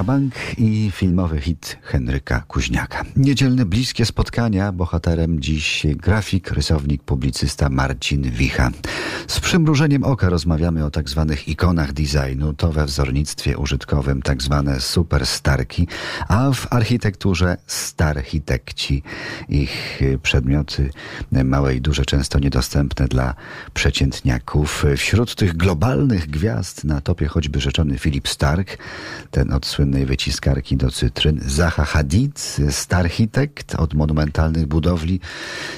Łabank i filmowy hit Henryka Kuźniaka. Niedzielne bliskie spotkania. Bohaterem dziś grafik, rysownik, publicysta Marcin Wicha. Z przymrużeniem oka rozmawiamy o tak zwanych ikonach designu. To we wzornictwie użytkowym tak zwane superstarki, a w architekturze starchitekci. Ich przedmioty małe i duże, często niedostępne dla przeciętniaków. Wśród tych globalnych gwiazd na topie choćby rzeczony Philip Stark, ten od słynnej wyciskarki do cytryn, Zaha Hadid, starchitekt od monumentalnych budowli,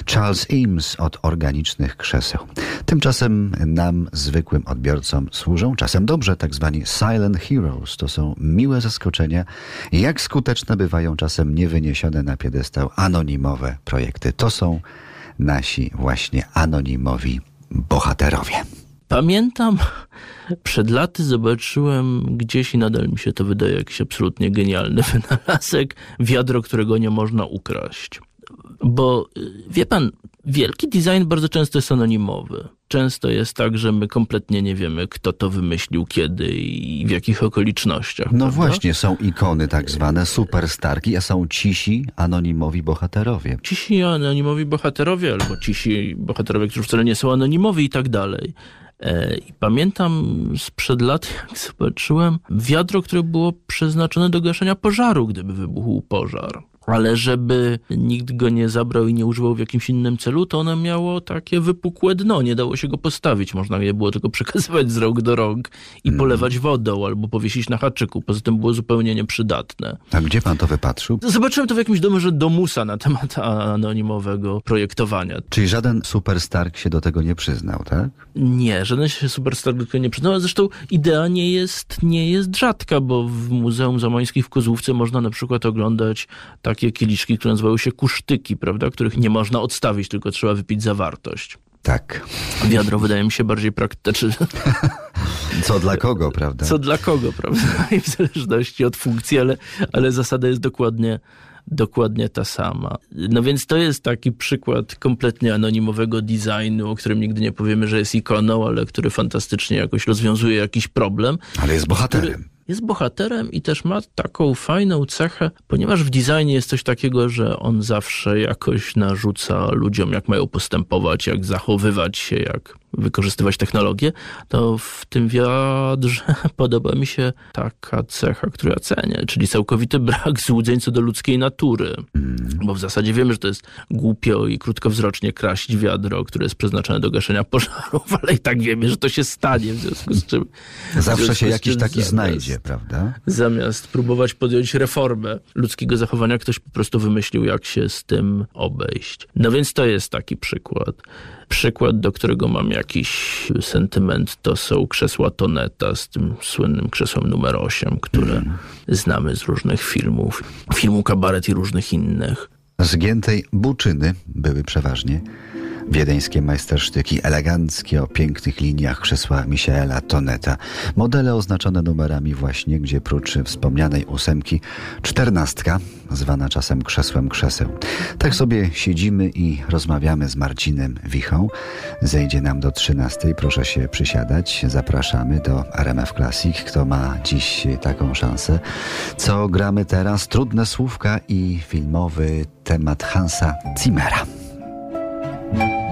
Charles Eames od organicznych krzeseł. Tymczasem nam, zwykłym odbiorcom, służą czasem dobrze tak zwani silent heroes. To są miłe zaskoczenia, jak skuteczne bywają czasem niewyniesione na piedestał anonimowe projekty. To są nasi właśnie anonimowi bohaterowie. Pamiętam, przed laty zobaczyłem gdzieś i nadal mi się to wydaje jakiś absolutnie genialny wynalazek, wiadro, którego nie można ukraść. Bo wie pan, wielki design bardzo często jest anonimowy. Często jest tak, że my kompletnie nie wiemy, kto to wymyślił, kiedy i w jakich okolicznościach. No prawda? właśnie, są ikony tak zwane, superstarki, a są cisi, anonimowi bohaterowie. Cisi anonimowi bohaterowie, albo cisi bohaterowie, którzy wcale nie są anonimowi i tak dalej. E, I pamiętam sprzed lat, jak zobaczyłem wiadro, które było przeznaczone do gaszenia pożaru, gdyby wybuchł pożar. Ale żeby nikt go nie zabrał i nie używał w jakimś innym celu, to ono miało takie wypukłe dno, nie dało się go postawić. Można je było tylko przekazywać z rąk do rąk i polewać wodą albo powiesić na haczyku. Poza tym było zupełnie nieprzydatne. A gdzie pan to wypatrzył? Zobaczyłem to w jakimś domu, że domusa na temat anonimowego projektowania. Czyli żaden superstark się do tego nie przyznał, tak? Nie, żaden się superstar do tego nie przyznał, a zresztą idea nie jest, nie jest rzadka, bo w Muzeum Zamońskich w Kozłówce można na przykład oglądać takie kieliszki, które nazywają się kusztyki, prawda, których nie można odstawić, tylko trzeba wypić zawartość. Tak. Wiadro wydaje mi się bardziej praktyczne. Co dla kogo, prawda? Co dla kogo, prawda? I w zależności od funkcji, ale, ale zasada jest dokładnie, dokładnie ta sama. No więc to jest taki przykład kompletnie anonimowego designu, o którym nigdy nie powiemy, że jest ikoną, ale który fantastycznie jakoś rozwiązuje jakiś problem. Ale jest bohaterem. Który jest bohaterem i też ma taką fajną cechę, ponieważ w designie jest coś takiego, że on zawsze jakoś narzuca ludziom, jak mają postępować, jak zachowywać się, jak wykorzystywać technologię, to w tym wiadrze podoba mi się taka cecha, którą ja cenię, czyli całkowity brak złudzeń co do ludzkiej natury. Bo w zasadzie wiemy, że to jest głupio i krótkowzrocznie kraść wiadro, które jest przeznaczone do gaszenia pożarów, ale i tak wiemy, że to się stanie, w związku z czym... Zawsze związku się jakiś taki zamiast- znajdzie, prawda? Zamiast próbować podjąć reformę ludzkiego zachowania, ktoś po prostu wymyślił, jak się z tym obejść. No więc to jest taki przykład. Przykład, do którego mam jakiś sentyment, to są krzesła Toneta z tym słynnym krzesłem numer 8, które znamy z różnych filmów. Filmu Kabaret i różnych innych. Zgiętej buczyny były przeważnie. Wiedeńskie majstersztyki, eleganckie, o pięknych liniach krzesła Michaela Toneta. Modele oznaczone numerami właśnie, gdzie prócz wspomnianej ósemki czternastka, zwana czasem krzesłem krzeseł. Tak sobie siedzimy i rozmawiamy z Marcinem Wichą. Zejdzie nam do trzynastej, proszę się przysiadać. Zapraszamy do RMF Classic. Kto ma dziś taką szansę? Co gramy teraz? Trudne słówka i filmowy temat Hansa Zimmera. Thank you.